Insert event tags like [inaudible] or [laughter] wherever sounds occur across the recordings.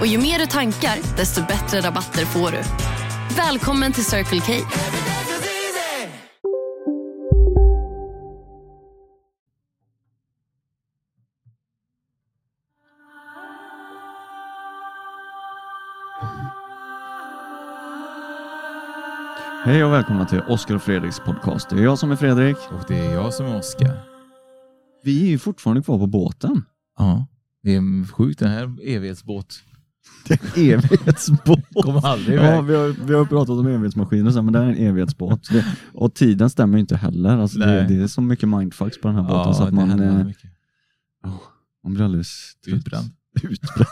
Och ju mer du tankar, desto bättre rabatter får du. Välkommen till Circle K. Hej och välkomna till Oskar och Fredriks podcast. Det är jag som är Fredrik. Och det är jag som är Oskar. Vi är ju fortfarande kvar på båten. Ja, det är sjukt den här evighetsbåt. Evighetsbåt. Kommer aldrig iväg. Ja, vi har, vi har pratat om evighetsmaskiner sen, men det är en evighetsbåt. Det, och tiden stämmer ju inte heller. Alltså det, det är så mycket mindfucks på den här båten Ja, så att det man, eh, mycket. man blir alldeles trött. Utbränd. Utbränd.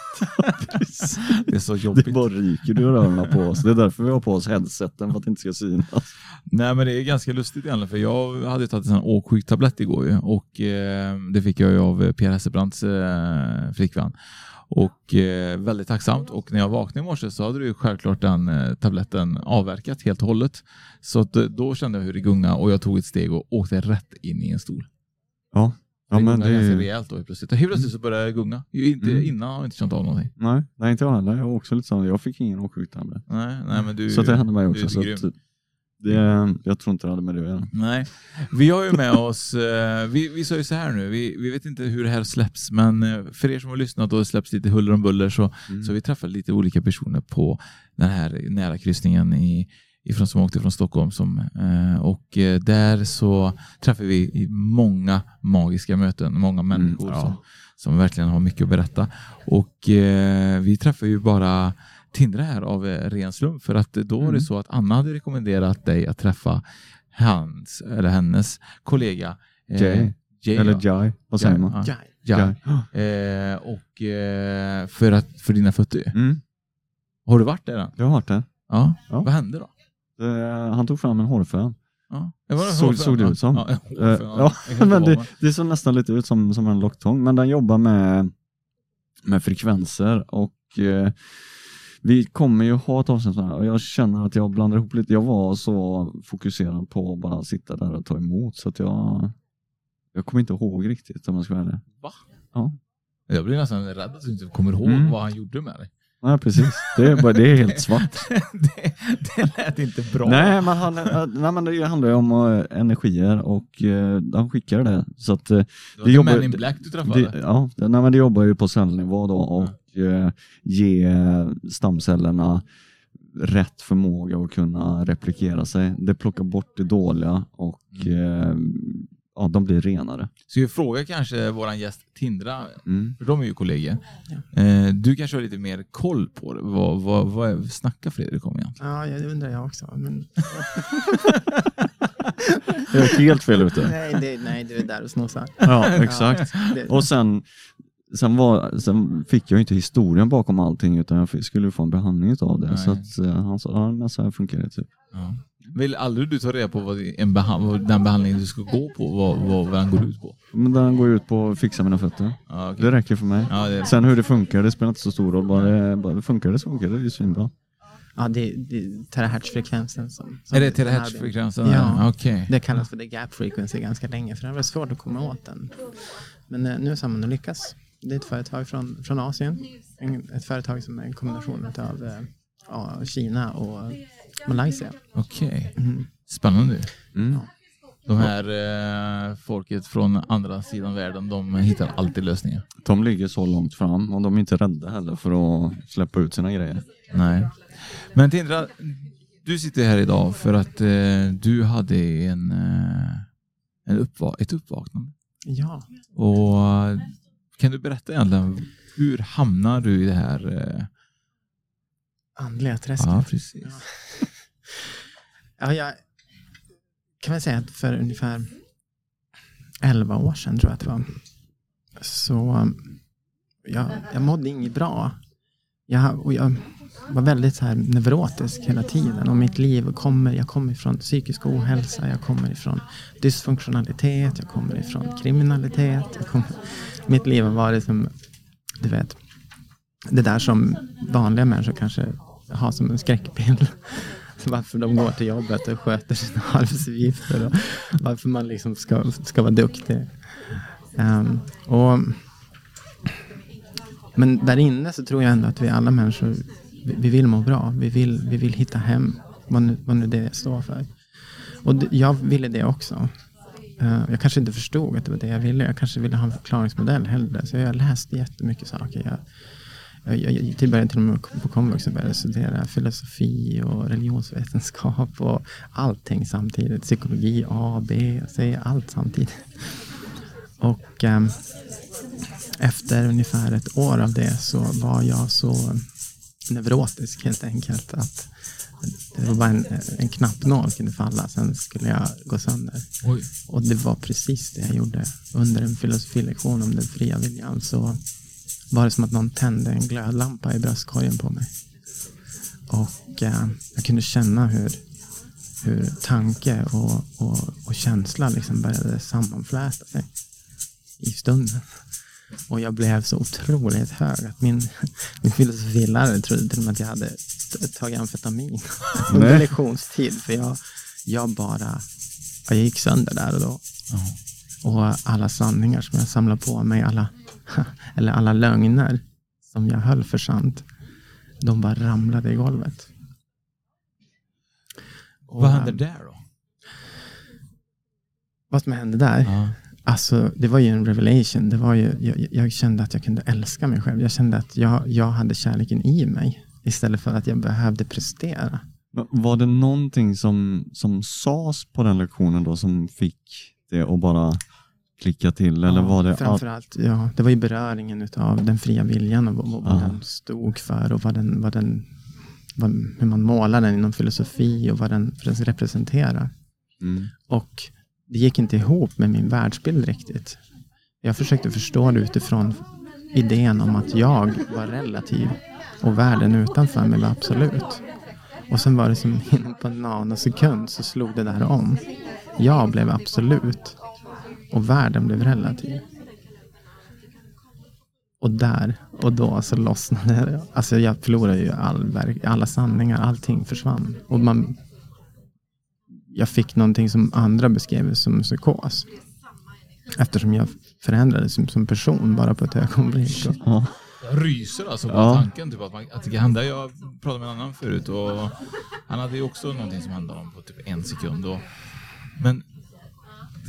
[laughs] Det är så Det jobbigt. bara ryker ur öronen på oss. Det är därför vi har på oss headseten, för att det inte ska synas. Nej men det är ganska lustigt egentligen för jag hade tagit en åksjuktablett igår ju och eh, det fick jag ju av Pierre Hesselbrandts eh, flickvän. Och eh, väldigt tacksamt och när jag vaknade i morse så hade ju självklart den eh, tabletten avverkat helt och hållet. Så att, eh, då kände jag hur det gunga och jag tog ett steg och åkte rätt in i en stol. Ja, ja det men gungade det är ganska rejält då helt plötsligt. Helt plötsligt så började det gunga. Ju Inte, Mm. Innan har jag inte känt av någonting. Nej, nej, inte jag heller. Jag var också lite så. Jag fick ingen åksjuktablett. Nej, nej men du... Så det hände mig du också. är Så att, det, jag tror inte det hade med det att göra. Nej, vi har ju med oss, eh, vi, vi sa ju så här nu, vi, vi vet inte hur det här släpps, men eh, för er som har lyssnat och det släpps lite huller om buller så, Mm. så vi träffat lite olika personer på den här nära kryssningen i, ifrån, som åkte från Stockholm. Som, eh, och där så träffar vi många magiska möten, många människor ja. som, som verkligen har mycket att berätta. Och vi träffar ju bara Tindra här av eh, ren slump för att då var det Mm. så att Anna hade rekommenderat dig att träffa hans eller hennes kollega eh, Jay. Jay, Eller ja. Jai, vad säger man? Ja. Jai. Jai. Jai. Eh, och eh, för, att, för dina fötter. Mm, Har du varit där än? jag har hört det. Ja. Ja. Vad hände då? det. Han tog fram en hårfön. Ja. Såg- såg det ja. ut som? Ja, Eh, hårfön, ja, inte [laughs] men det, det såg nästan lite ut som, som en locktång, men den jobbar med, med frekvenser och eh, vi kommer ju ha ett avsnitt här och jag känner att jag blandar ihop lite. Jag var så fokuserad på att bara sitta där och ta emot så att jag, jag kommer inte ihåg riktigt om jag ska vara ärlig. Va? Ja. Jag blir nästan rädd att du inte kommer ihåg Mm. vad han gjorde med dig. Nej, precis. Det är, bara, det är helt svart. [laughs] det, det lät inte bra. Nej, men, han, eh, nej, men det handlar ju om eh, energier och eh, han skickar det. Så att, eh, det var det det jobbar- Man in Black du träffade. det, ja, det, nej, men det jobbar ju på cellnivå då och eh, ge stamcellerna rätt förmåga att kunna replikera sig. Det plockar bort det dåliga och eh, ja, de blir renare. Så vi frågar kanske våran gäst Tindra, Mm. för de är ju kollegor. Eh, du kanske har lite mer koll på det. Vad, vad, vad snackar Fredrik om egentligen? Ja, ja, det undrar jag också. Men, [laughs] Jag är helt fel ute. nej, det, nej, du är där och snosar. Ja, exakt. Det, Och sen, sen, var, sen fick jag ju inte historien bakom allting utan jag skulle ju få en behandling av det. Nej. Så att, eh, han sa, ja men så här funkar det typ. Ja. Vill aldrig du ta reda på vad, en beha- vad den behandlingen du ska gå på, vad, vad, vad den går ut på? Men den går ut på att fixa mina fötter. Ja, okej. Det räcker för mig. ja, det, Sen hur det funkar, det spelar inte så stor roll. Bara, det, bara funkar det så funkar det, det är svinbra. ja, det, det är terahertzfrekvensen som, som är det terahertzfrekvensen? Ja. Okej. Det kallas för the gap frequency ganska länge, för det var svårt att komma åt den. Men eh, nu så har man lyckats. Det är ett företag från, från Asien. En, ett företag som är en kombination av eh, ja, Kina och Malaysia. Okej. Mm. Spännande. Mm. De här eh, folket från andra sidan världen, de hittar alltid lösningar. De ligger så långt fram och de är inte rädda heller för att släppa ut sina grejer. Nej. Men Tindra, du sitter här idag för att eh, du hade en, eh, en uppva- ett uppvaknande. Ja, Och kan du berätta egentligen, hur hamnar du i det här? Eh, andliga träsket. ja, precis. Ja, [laughs] jag kan väl säga att för ungefär 11 år sedan tror jag att det var. Så jag, jag mådde inget bra jag, och jag var väldigt så här neurotisk hela tiden. Och mitt liv kommer, jag kommer ifrån psykisk ohälsa, jag kommer ifrån dysfunktionalitet, jag kommer ifrån kriminalitet. Jag kommer, mitt liv har varit som, du vet, det där som vanliga människor kanske har som en skräckbild. [laughs] Varför de går till jobbet och sköter sina [laughs] arbetsuppgifter och varför man liksom ska, ska vara duktig. Um, och, men där inne så tror jag ändå att vi alla människor, vi, vi vill må bra. Vi vill, vi vill hitta hem, vad nu, vad nu det står för. Och det, jag ville det också. Uh, jag kanske inte förstod att det var det jag ville. Jag kanske ville ha en förklaringsmodell hellre. Så jag läste jättemycket saker. Jag, jag, jag, till början till och med på komvux började jag studera filosofi och religionsvetenskap och allting samtidigt. Psykologi, A, B, C, allt samtidigt. Och um, efter ungefär ett år av det så var jag så neurotisk helt enkelt att det var bara en, en knappnål kunde falla, sen skulle jag gå sönder. Oj. Och det var precis det jag gjorde. Under en filosofilektion om den fria viljan så var det som att någon tände en glödlampa i bröstkorgen på mig. Och eh, jag kunde känna hur, hur tanke och, och, och känsla liksom började sammanfläta sig i stunden. Och jag blev så otroligt hög att min, min filosofilärare trodde till och med att jag hade tagit amfetamin under lektionstid. För jag, jag bara, jag gick sönder där och då. Oh. Och alla sanningar som jag samlade på mig, alla, [laughs] eller alla lögner som jag höll för sant, de bara ramlade i golvet. Och, Vad hände där då? Vad som hände där? Ja. Alltså, det var ju en revelation. Det var ju, jag, jag, kände att jag kunde älska mig själv. Jag kände att jag, jag hade kärleken i mig istället för att jag behövde prestera. Var det någonting som, som sades på den lektionen då som fick det att bara klicka till? Eller ja, var det framförallt, ja, det var ju beröringen av den fria viljan och vad, vad den stod för och vad den, vad den, vad, hur man målar den inom filosofi och vad den, vad den representerar. Mm. Och det gick inte ihop med min världsbild riktigt. Jag försökte förstå det utifrån idén om att jag var relativ och världen utanför mig var absolut. Och sen var det som [laughs] inom på en nanosekund så slog det där om. Jag blev absolut och världen blev relativ. Och där och då så lossnade det. Alltså jag förlorade ju all, alla sanningar, allting försvann. Och man jag fick någonting som andra beskrev som psykos. Eftersom jag förändrades som, som person bara på ett ögonblick. Ja. Jag ryser alltså på ja. tanken typ, att, man, att det kan hända. Jag pratade med en annan förut och han hade ju också någonting som hände honom på typ en sekund. Och, men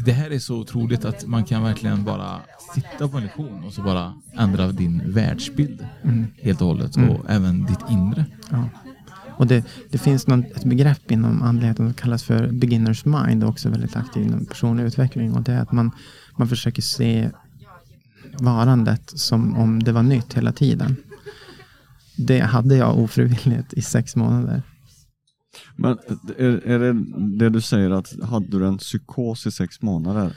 det här är så otroligt att man kan verkligen bara sitta på en lektion och så bara ändra din världsbild mm. helt och hållet mm. och även ditt inre. Ja. Och det, det finns något, ett begrepp inom andligheten som kallas för beginners mind, också väldigt aktiv inom personlig utveckling. Och det är att man, man försöker se varandet som om det var nytt hela tiden. Det hade jag ofrivilligt i sex månader. Men är, är det det du säger att hade du en psykos i sex månader?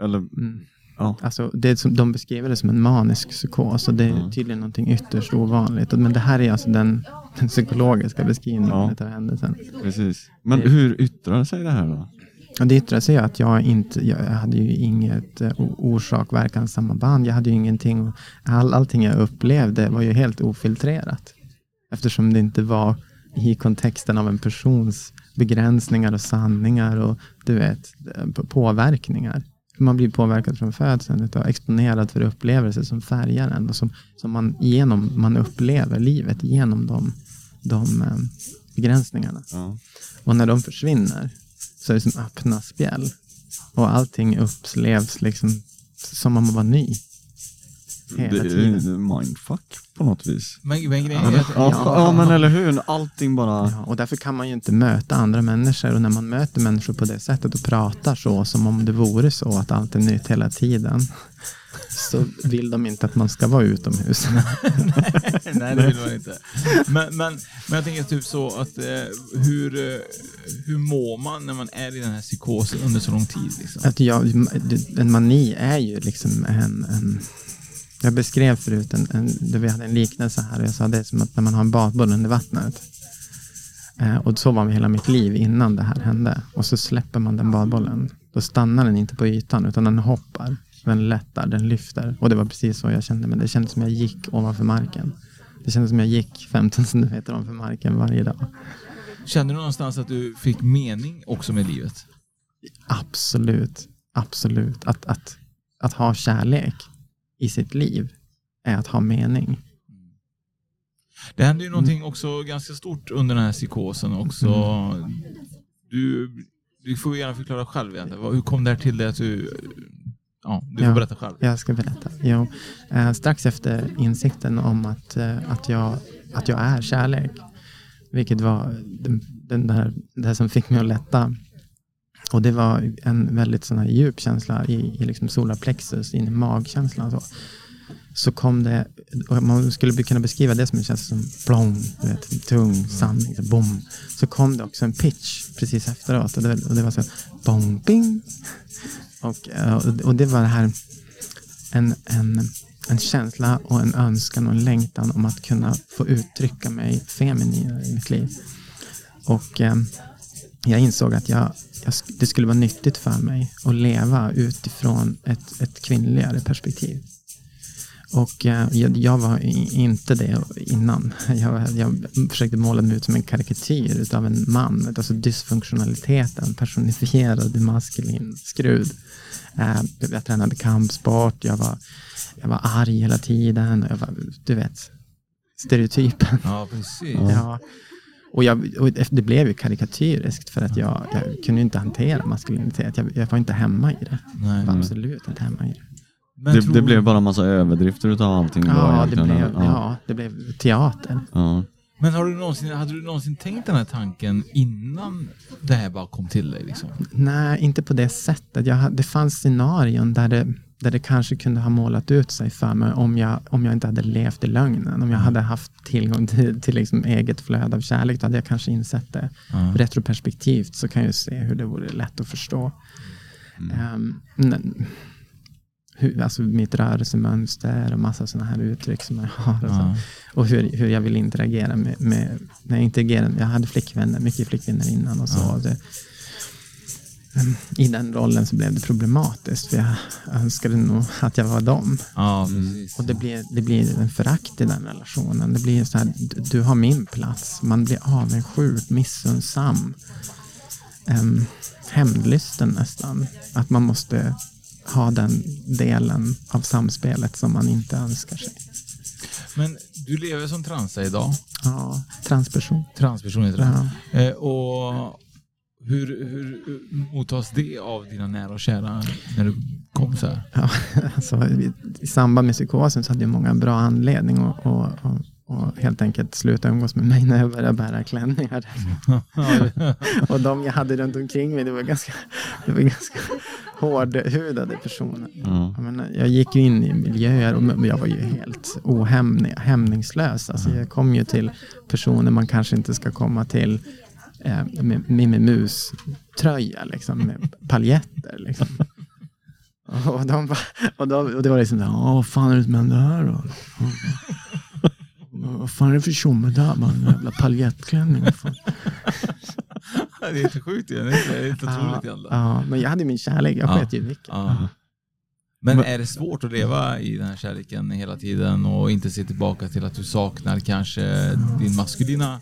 Eller? Mm. Ja. Alltså, det som, de beskriver det som en manisk psykos och det är mm. tydligen någonting ytterst ovanligt. Men det här är alltså den, [laughs] den psykologiska beskrivningen ja. av händelsen. Precis. Men det, hur yttrar sig det här då? Och det yttrar sig att jag inte, jag hade ju inget uh, orsak verkan samband. Jag hade ju ingenting, all, allting jag upplevde var ju helt ofiltrerat. Eftersom det inte var i kontexten av en persons begränsningar och sanningar och du vet, påverkningar man blir påverkad från födseln, exponerad för upplevelser som färgar en och som, som man, genom, man upplever livet genom de, de eh, begränsningarna. Ja. Och när de försvinner så är det som öppna spjäll. Och allting upplevs liksom som om man var ny. Hela det är mindfuck på något vis. Men, men grejen ja, ja, ja, men eller hur, allting bara... Ja, och därför kan man ju inte möta andra människor och när man möter människor på det sättet och pratar så som om det vore så att allt är nytt hela tiden så vill de inte att man ska vara utomhus. [laughs] nej, nej, det vill man inte. Men, men, men jag tänker typ så att eh, hur, eh, hur mår man när man är i den här psykosen under så lång tid? Liksom? Att jag, en mani är ju liksom en, en Jag beskrev förut, en, en, där vi hade en liknelse här och jag sa det är som att när man har en badboll under vattnet. Eh, och så var hela mitt liv innan det här hände. Och så släpper man den badbollen. Då stannar den inte på ytan utan den hoppar. Den lättar, den lyfter. Och det var precis så jag kände. Men det kändes som jag gick ovanför marken. Det kändes som jag gick 15 centimeter ovanför marken varje dag. Känner du någonstans att du fick mening också med livet? Absolut. Absolut. Att, att, att ha kärlek i sitt liv är att ha mening. Det hände ju någonting också ganska stort under den här psykosen också. Du, du får gärna förklara själv egentligen. Hur kom det här till det att du... Ja, du får Ja. berätta själv. Jag ska berätta. Jo, eh, strax efter insikten om att, eh, att, jag, att jag är kärlek, vilket var den, den där, det som fick mig att lätta. Och det var en väldigt sån här djup känsla i, i liksom solarplexus, in i magkänslan. Så. så kom det, och man skulle kunna beskriva det som en känsla som plong, du vet, tung sanning, liksom, bom. Så kom det också en pitch precis efteråt och det, och det var så bong, bing. Och, och- och det var det här en, en, en känsla och en önskan och en längtan om att kunna få uttrycka mig femininare i mitt liv. Och eh, jag insåg att jag, jag, det skulle vara nyttigt för mig att leva utifrån ett, ett kvinnligare perspektiv. Och eh, jag, jag var inte det innan. [laughs] Jag, jag försökte måla mig ut som en karikatyr utav en man. Alltså dysfunktionaliteten personifierad i maskulin skrud. Eh, jag tränade kampsport, jag var, jag var arg hela tiden. Jag var, du vet, stereotypen. Ja, precis. Ja. Och, jag, och det blev ju karikatyriskt för att jag, jag kunde inte hantera maskulinitet. Jag, jag var inte hemma i det. Nej. Jag var absolut inte hemma i det. Men Det, tror- det blev bara en massa överdrifter utav allting. då Ja, det blev, ja. ja, det blev teater. Ja. Men har du någonsin, hade du någonsin tänkt den här tanken innan det här bara kom till dig? Liksom? Nej, inte på det sättet. Jag, hade- det fanns scenarion där det, där det kanske kunde ha målat ut sig för mig om jag, om jag inte hade levt i lögnen. Om jag hade haft tillgång till, till liksom eget flöde av kärlek, då hade jag kanske insett det. Ja. Retroperspektivt så kan jag se hur det vore lätt att förstå. Ehm, men- hur, alltså mitt rörelsemönster och massa sådana här uttryck som jag har. Och. Ja. och hur, hur jag vill interagera med, med när jag interagerar. Jag hade flickvänner, mycket flickvänner innan och så. Ja. Det, mm, I den rollen så blev det problematiskt för jag önskade nog att jag var dem. Ja, precis. Och det blir, det blir en förakt i den relationen. Det blir så här, du, du har min plats. Man blir avundsjuk, missunnsam. Um, hämndlysten nästan. Att man måste ha den delen av samspelet som man inte önskar sig. Men du lever som transa idag. Ja, transperson. Transperson heter det. Ja. Eh, och hur, hur mottas det av dina nära och kära när du kom så här? Ja, [laughs] alltså, i, I samband med psykosen så hade jag många bra anledning att och, och, och helt enkelt sluta umgås med mig när jag började bära klänningar. [laughs] och de jag hade runt omkring mig, det var ganska, det var ganska hårdhudade personer. Ja. Jag, menar, jag gick ju in i miljöer och jag var ju helt ohämning, hämningslös. Alltså, jag kom ju till personer man kanske inte ska komma till eh, med Mimmi Mus-tröja, liksom, med paljetter. Liksom. Och, de, och, då, och det var liksom, "Ja, vad fan är det som händer här då? Vad fan är det för tjomme där? Man, jävla paljettklänning. vad fan." det är inte sjukt igen. Det är inte Ja, otroligt egentligen. ja, men jag hade min kärlek, jag Ja. sket ju. Ja. Men är det svårt att leva i den här kärleken hela tiden och inte se tillbaka till att du saknar kanske din maskulina...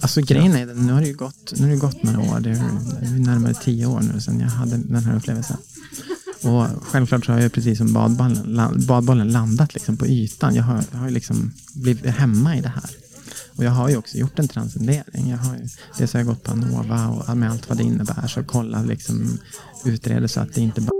Alltså grejen är nu har det ju gått, nu har det gått några år. Det är, det är närmare tio år nu sedan jag hade den här upplevelsen. Och självklart så har jag precis som badbollen, badbollen landat liksom på ytan. Jag har, jag har liksom blivit hemma i det här. Och jag har ju också gjort en transcendering. Jag har ju, dels har jag gått på Anova och med allt vad det innebär. Så kolla liksom, utreda så att det inte bara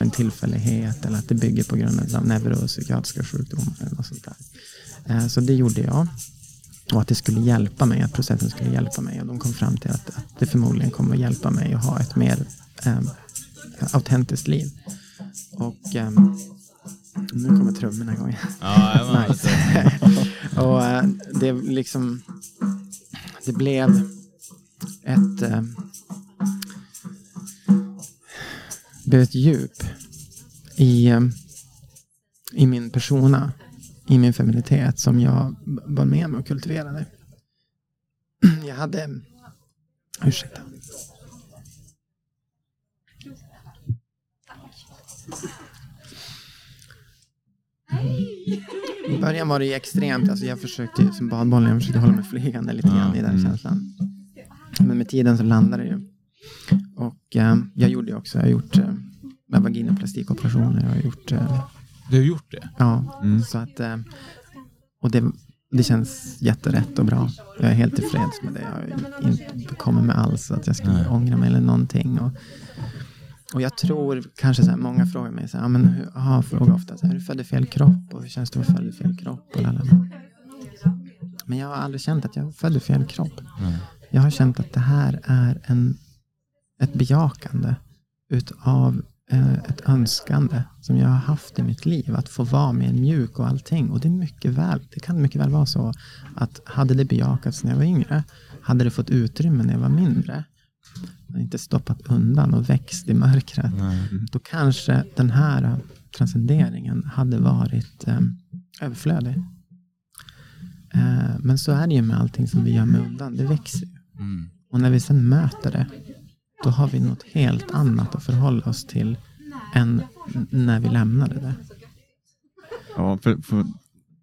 En tillfällighet eller att det bygger på grund av neuropsykiatriska sjukdomar eller något sånt där. Eh, Så det gjorde jag. Och att det skulle hjälpa mig, att processen skulle hjälpa mig. Och de kom fram till att, att det förmodligen kommer att hjälpa mig att ha ett mer eh, autentiskt liv. Och eh, nu kommer trummorna igång. Ja, nice. [laughs] och eh, det liksom det blev ett blev ett djup i, eh, i min persona, i min feminitet som jag var med mig och kultiverade. [clears throat] Jag hade, ursäkta. I början var det ju extremt, alltså jag försökte som badbollen, jag försökte hålla mig flygande lite grann i den känslan. Men med tiden så landade det ju. Och eh, jag gjorde också, jag har gjort eh, vaginoplastikoperationer, jag har gjort, eh, Du har gjort det? ja, så att, eh, och det, det känns jätterätt och bra. Jag är helt tillfreds med det. Jag har inte kommit med alls att jag skulle Nej. ångra mig eller någonting. Och, och jag tror kanske så här, många frågar mig, så här, men hur, aha, frågar ofta, så här, är du född i fel kropp? Och hur känns det att i fel kropp? Och lalala. Men jag har aldrig känt att jag är född i fel kropp. Jag har känt att det här är en, ett bejakande utav eh, ett önskande som jag har haft i mitt liv. Att få vara mer mjuk och allting. Och det är mycket väl, det kan mycket väl vara så att hade det bejakats när jag var yngre, hade det fått utrymme när jag var mindre, inte stoppat undan och växt i mörkret, då kanske den här transcenderingen hade varit eh, överflödig. Eh, men så är det ju med allting som vi gör med undan, det växer ju. Mm. Och när vi sen möter det, då har vi något helt annat att förhålla oss till än när vi lämnade det. Ja, för, för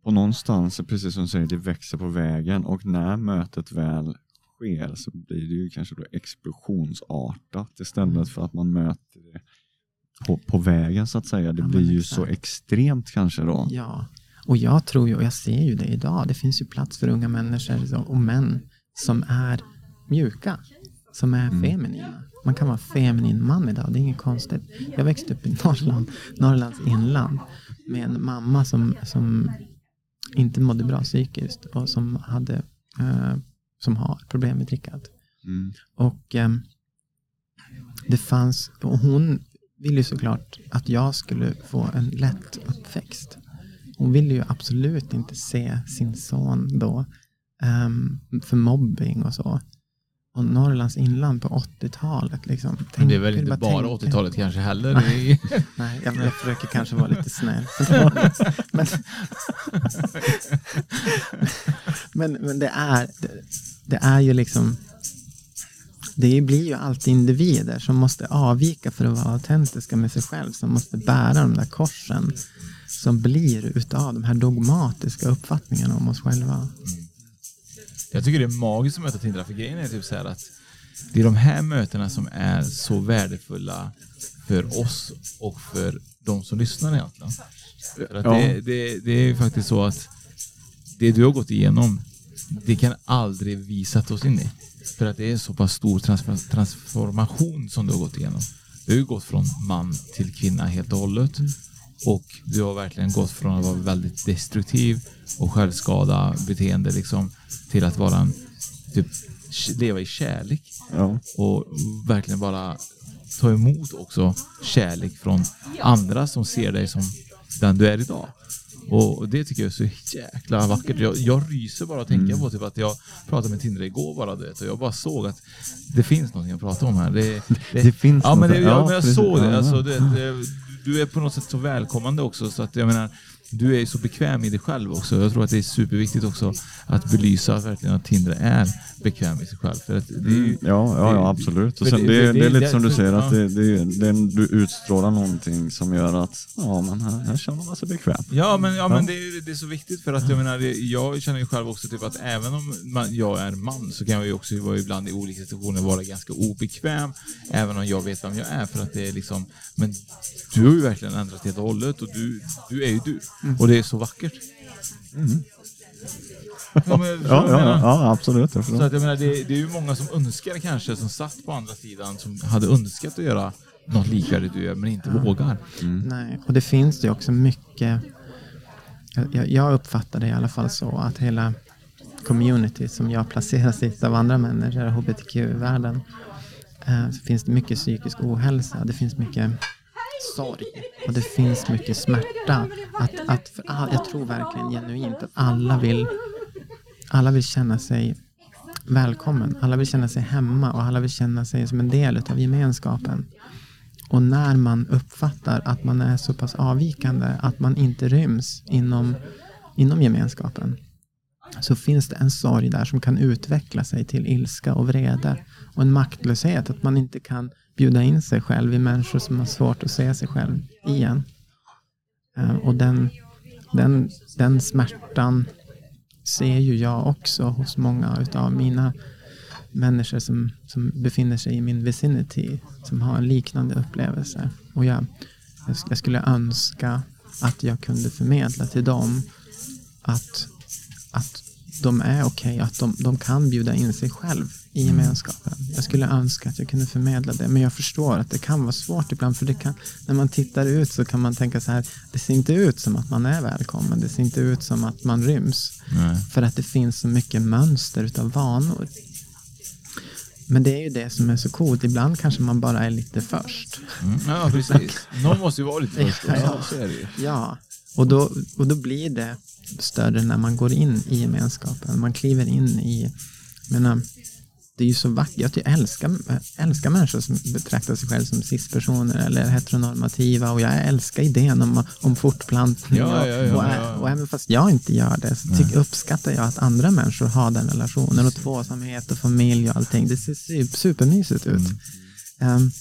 på någonstans, precis som du säger, det växer på vägen och när mötet väl sker så blir det ju kanske då explosionsartat istället för att man möter det på, på vägen så att säga. Det Ja, blir ju exakt. så extremt kanske då. Ja, och jag tror ju, och jag ser ju det idag, det finns ju plats för unga människor och män som är mjuka, som är feminina. Man kan vara feminin man idag, det är inget konstigt. Jag växte upp i Norrland, Norrlands inland med en mamma som, som inte mådde bra psykiskt och som, hade, eh, som har problem med drickat. Mm. Och ehm, det fanns, och hon ville ju såklart att jag skulle få en lätt uppväxt. Hon ville ju absolut inte se sin son då ehm, för mobbing och så. Och Norrlands inland på 80-talet. Liksom, Men det är väl Tänk- inte bara tänk- 80-talet kanske heller? Nej, [laughs] jag, jag försöker kanske vara lite snäll. [laughs] men, men, men det, är, det, det är ju liksom... Det blir ju alltid individer som måste avvika för att vara autentiska med sig själv. Som måste bära de där korsen som blir utav de här dogmatiska uppfattningarna om oss själva. Jag tycker det är magiskt att möta Tindra för grejen är typ så att det är de här mötena som är så värdefulla för oss och för de som lyssnar egentligen. För att Ja. det, det, det är ju faktiskt så att det du har gått igenom, det kan aldrig vi sätta oss in i. För att det är så pass stor trans- transformation som du har gått igenom. Du har ju gått från man till kvinna helt och hållet. Och du har verkligen gått från att vara väldigt destruktiv och självskada beteende liksom till att vara en, typ, leva i kärlek Ja. och verkligen bara ta emot också kärlek från andra som ser dig som den du är idag. Och det tycker jag är så jäkla vackert. Jag, jag ryser bara att tänka på typ att jag pratade med Tindra igår bara du vet, och jag bara såg att det finns någonting att prata om här. Det, [laughs] Det finns ja, men, något det, där. ja, Ja, men jag precis. såg det. Alltså, det, det. Du är på något sätt så välkommande också så att jag menar du är så bekväm i dig själv också. Jag tror att det är superviktigt också att belysa verkligen att Tinder är bekväm i sig själv. För att det ju, ja, ja, ja, absolut. Och sen, det, det, är lite som du säger, att det, det, det, du utstrålar någonting som gör att ja, men här, här känner man sig bekväm. Ja, men, ja, men det, är, det så viktigt för att jag menar, det- jag känner ju själv också typ att även om man, jag är man så kan jag ju också vara ibland i olika situationer vara ganska obekväm, även om jag vet vem jag är. För att det är liksom, men du har ju verkligen ändrat helt och hållet och du, du är ju du. Och det är så vackert. [laughs] Ja, men, Ja, ja, ja, ja absolut. Jag Så att jag menar, det, det är ju många som önskar kanske, som satt på andra sidan, som hade önskat att göra något likvärdigt du gör, men inte vågar. Nej, och det finns ju också mycket. Jag, jag- jag uppfattar det i alla fall så att hela community som jag placeras i av andra människor, hbtq-världen, eh, så finns det mycket psykisk ohälsa. Det finns mycket sorg och det finns mycket smärta. Att, att för all, jag tror verkligen genuint att alla vill, alla vill känna sig välkommen. Alla vill känna sig hemma och alla vill känna sig som en del av gemenskapen. Och när man uppfattar att man är så pass avvikande att man inte ryms inom, inom gemenskapen så finns det en sorg där som kan utveckla sig till ilska och vrede och en maktlöshet att man inte kan bjuda in sig själv i människor som har svårt att se sig själv igen. Eh, och den, den, den smärtan ser ju jag också hos många av mina människor som, som befinner sig i min vicinity som har en liknande upplevelse. Och jag, jag skulle önska att jag kunde förmedla till dem att, att de är okej, att de, de kan bjuda in sig själv i gemenskapen. Jag skulle önska att jag kunde förmedla det, men jag förstår att det kan vara svårt ibland, för det kan, när man tittar ut så kan man tänka så här, det ser inte ut som att man är välkommen, det ser inte ut som att man ryms, Nej. för att det finns så mycket mönster utav vanor. Men det är ju det som är så coolt. Ibland kanske man bara är lite först. Mm. Ja, precis. Någon måste ju vara lite först. [laughs] Ja, ja. Ja, och då, och då blir det större när man går in i gemenskapen. Man kliver in i, menar, det är ju så vackert. Jag älskar, älskar människor som betraktar sig själva som cispersoner eller heteronormativa och jag älskar idén om, om fortplantning. Ja, och, ja, ja, och, ja. och även fast jag inte gör det så tycker, uppskattar jag att andra människor har den relationen och tvåsamhet och familj och allting. Det ser su- supermysigt ut. Ehm,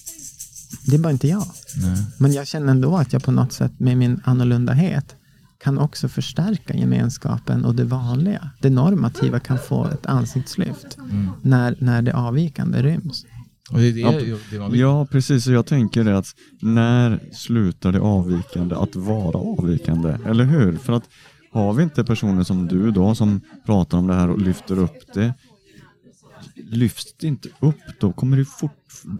det är bara inte jag. Nej. Men jag känner ändå att jag på något sätt med min annorlundahet kan också förstärka gemenskapen och det vanliga. Det normativa kan få ett ansiktslyft när, när det avvikande ryms. Och det är det, Ja, det. Ja, precis. Och jag tänker det att när slutar det avvikande att vara avvikande? Eller hur? För att har vi inte personer som du då som pratar om det här och lyfter upp det. Lyfts det inte upp då kommer det fort,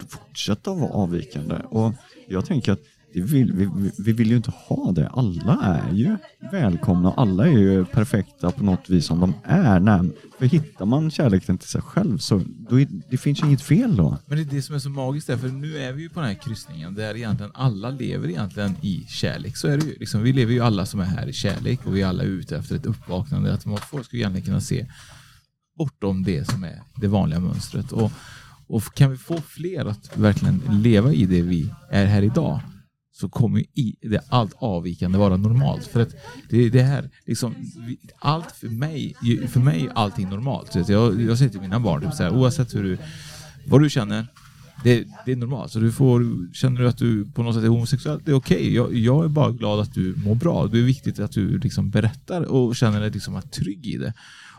fortsätta vara avvikande. Och jag tänker att vill, vi, vi- vi vill ju inte ha det. Alla är ju välkomna. Alla är ju perfekta på något vis som de är. Nej, för hittar man kärleken till sig själv så då är, det finns ju inget fel då. Men det är det som är så magiskt där, för nu är vi ju på den här kryssningen där egentligen alla lever egentligen i kärlek. Så är det ju. Liksom, vi lever ju alla som är här i kärlek och vi är alla ute efter ett uppvaknande. Att man folk ska egentligen kunna se bortom det som är det vanliga mönstret. Och, och kan vi få fler att verkligen leva i det vi är här idag så kommer i det allt avvikande vara normalt. För att det, det här, liksom, allt för mig, för mig är allting normalt. Så jag, jag säger till mina barn, typ så här, oavsett hur du, vad du känner, det, det är normalt. Så du får, känner du att du på något sätt är homosexuell, det är okej. Jag, jag är bara glad att du mår bra. Det är viktigt att du liksom berättar och känner dig liksom trygg i det.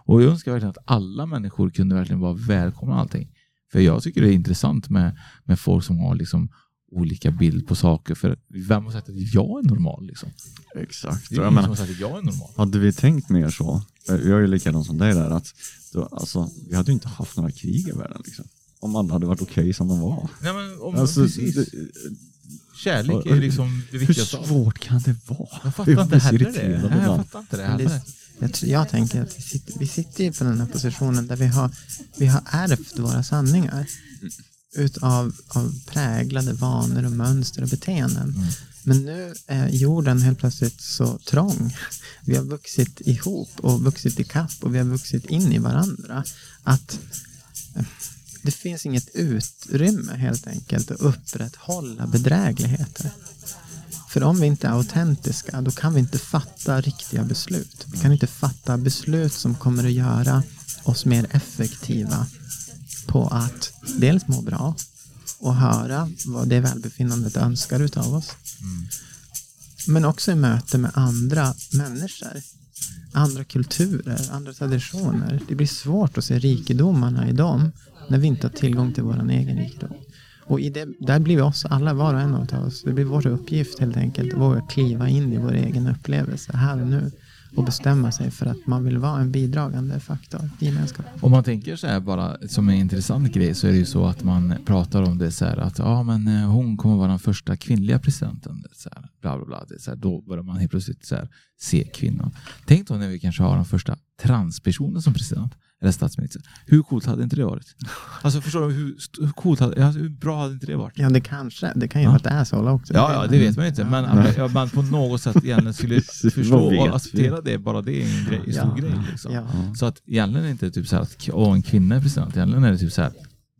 Och jag önskar verkligen att alla människor kunde verkligen vara välkomna allting. För jag tycker det är intressant med, med folk som har liksom olika bild på saker. För vem har sagt att jag är normal? Liksom? Exakt. Det är Jag ingen som har sagt att jag är normal. hade vi tänkt mer så, jag är ju likadan som dig där, att då, alltså, vi hade ju inte haft några krig i världen. Liksom, om alla hade varit okej som de var. Nej, men om, Alltså, precis. det- Kärlek är liksom det Hur viktigaste. allt. svårt kan det vara? Jag fattar inte blir så heller det. Nej, jag fattar inte det heller. jag, tr- jag tänker att vi sitter, vi sitter ju på den här positionen där vi har, vi har ärvt våra sanningar utav av präglade vanor och mönster och beteenden. Men nu är jorden helt plötsligt så trång. Vi har vuxit ihop och vuxit i kapp och vi har vuxit in i varandra. Att eh, det finns inget utrymme helt enkelt att upprätthålla bedrägligheter. För om vi inte är autentiska, då kan vi inte fatta riktiga beslut. Vi kan inte fatta beslut som kommer att göra oss mer effektiva på att dels må bra och höra vad det välbefinnandet önskar utav oss. Men också i möte med andra människor, andra kulturer, andra traditioner. Det blir svårt att se rikedomarna i dem när vi inte har tillgång till vår egen rikedom. Och i det, där blir vi oss alla, var och en av oss. Det blir vår uppgift helt enkelt att våga kliva in i vår egen upplevelse här och nu och bestämma sig för att man vill vara en bidragande faktor i gemenskapen. Om man tänker så här bara som en intressant grej så är det ju så att man pratar om det så här att ja men eh, hon kommer vara den första kvinnliga presidenten. Så här, bla bla bla. Det är så här, då börjar man helt plötsligt så här, se kvinnor. Tänk då när vi kanske har den första transpersonen som president eller statsminister. Hur coolt hade inte det varit? Alltså förstår du hur, hur coolt hade, alltså, hur bra hade inte det varit? Ja, det kanske. Det kan ju Ja. vara ett asshole också. Ja, ja, det vet man ju inte. Men att man på något sätt egentligen skulle [laughs] förstå och acceptera det, bara det är en grej, en stor Ja. grej. Liksom. Ja. Så att egentligen är det inte typ så här att åh, en kvinna är president. Egentligen är det typ så här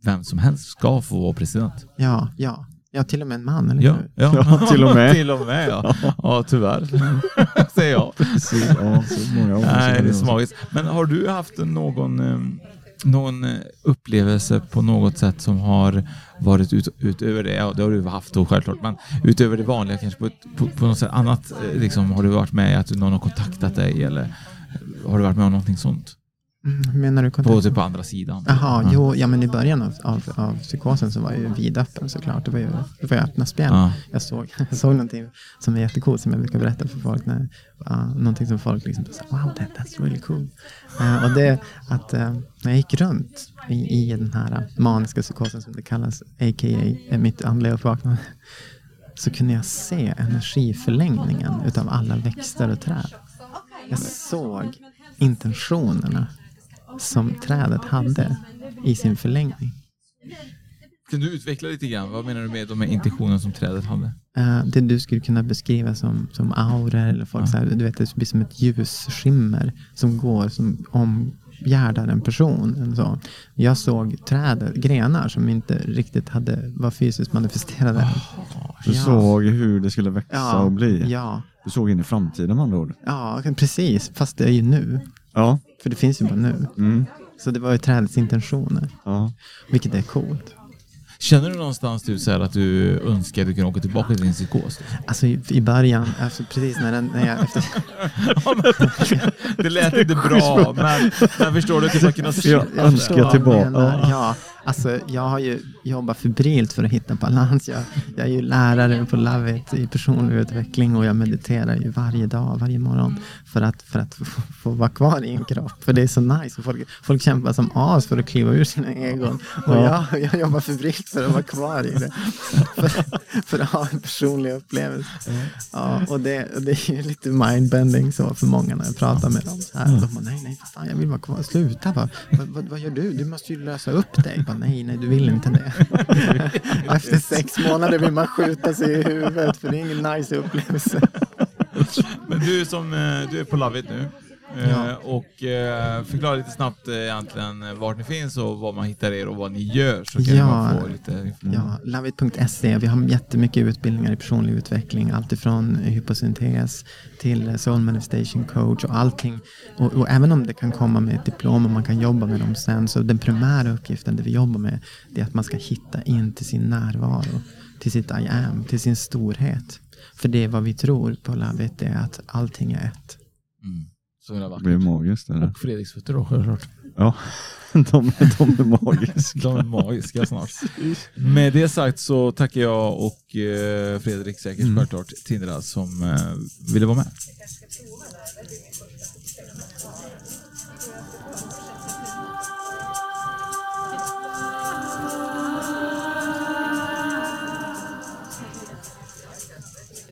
vem som helst ska få vara president. Ja, ja. Ja, till och med en man, eller Ja, hur? ja. Ja, [laughs] till och med. till och med ja. ja, tyvärr. [laughs] Säger jag. Precis, ja, så många Nej, det är så magiskt. Men har du haft någon, eh, någon eh, upplevelse på något sätt som har varit ut, utöver det? Ja, det har du haft då självklart, men utöver det vanliga kanske på, ett, på, på något sätt annat. eh, Liksom, har du varit med att någon har kontaktat dig eller har du varit med om någonting sånt? Mm, menar du? På, typ på andra sidan? Jaha, Ja. jo, ja men i början av, av, av psykosen så var jag ju vidöppen såklart. Det var ju, det var ju öppna spjäll. Ja. Jag, såg, [laughs] jag såg någonting som är jättecoolt som jag brukar berätta för folk. När, uh, någonting som folk liksom sa, wow, that, that's really cool. Eh, och det att eh, när jag gick runt i, i den här maniska psykosen som det kallas, a.k.a. eh, mitt andliga uppvaknande, så kunde jag se energiförlängningen utav alla växter och träd. Jag såg intentionerna som trädet hade i sin förlängning. Kan du utveckla lite grann? Vad menar du med de här intentionerna som trädet hade? Eh, det du skulle kunna beskriva som, som auror eller folk Ja. så här, du vet det blir som ett ljusskimmer som går som omgärdar en person. Eller så. Jag såg träd, grenar som inte riktigt hade, var fysiskt manifesterade. Du Ja. såg hur det skulle växa Ja, och bli. ja, Du såg in i framtiden med andra ord. ja, precis. Fast det är ju nu. Ja. För det finns ju bara nu. Mm. Så det var ju trädets intentioner. ja. Vilket är coolt. Känner du någonstans typ så här att du önskar att du kunde åka tillbaka till din psykos? Alltså i, i början, alltså precis när, den, när jag efter, [laughs] Ja, men, det lät inte bra, [laughs] men jag förstår du att kunna se. Jag Jag önskar du tillbaka. Ja. Alltså jag har ju jobbat febrilt för att hitta balans. Jag, jag är ju lärare på Love It i personlig utveckling och jag mediterar ju varje dag, varje morgon för att, för att få, få vara kvar i en kropp. För det är så nice. Och Folk, folk kämpar som as för att kliva ur sina egon. Och Ja. jag, jag jobbar febrilt för att vara kvar i det. För, för att ha en personlig upplevelse. Ja, och, det, och det är ju lite mindbending så för många när jag pratar med dem. Så här. De bara, nej, nej, fan, jag vill vara kvar. Sluta, va? vad, vad, vad gör du? Du måste ju lösa upp dig. Bara, nej, nej, du vill inte det. [laughs] Efter sex månader vill man skjuta sig i huvudet för det är ingen nice upplevelse. Men du som eh, du är på Love It nu. Eh, Ja. Och eh, förklara lite snabbt eh, egentligen eh, vart ni finns och var man hittar er och vad ni gör. Så kan Ja. man få lite information. Ja, loveit.se. Vi har jättemycket utbildningar i personlig utveckling. Alltifrån hyposyntes till soul manifestation coach och allting. Och, och även om det kan komma med ett diplom och man kan jobba med dem sen. Så den primära uppgiften, det vi jobbar med, det är att man ska hitta in till sin närvaro. Till sitt I am, till sin storhet. För det är vad vi tror på Loveit, det är att allting är ett. Mm. Så jävla Det blir vackert. magiskt. Eller? Och Fredriks fötter då självklart. Ja, [laughs] de, de är magiska. De är magiska snart. [laughs] Med det sagt så tackar jag och eh, Fredrik säkert Mm. självklart Tindra som eh, ville vara med.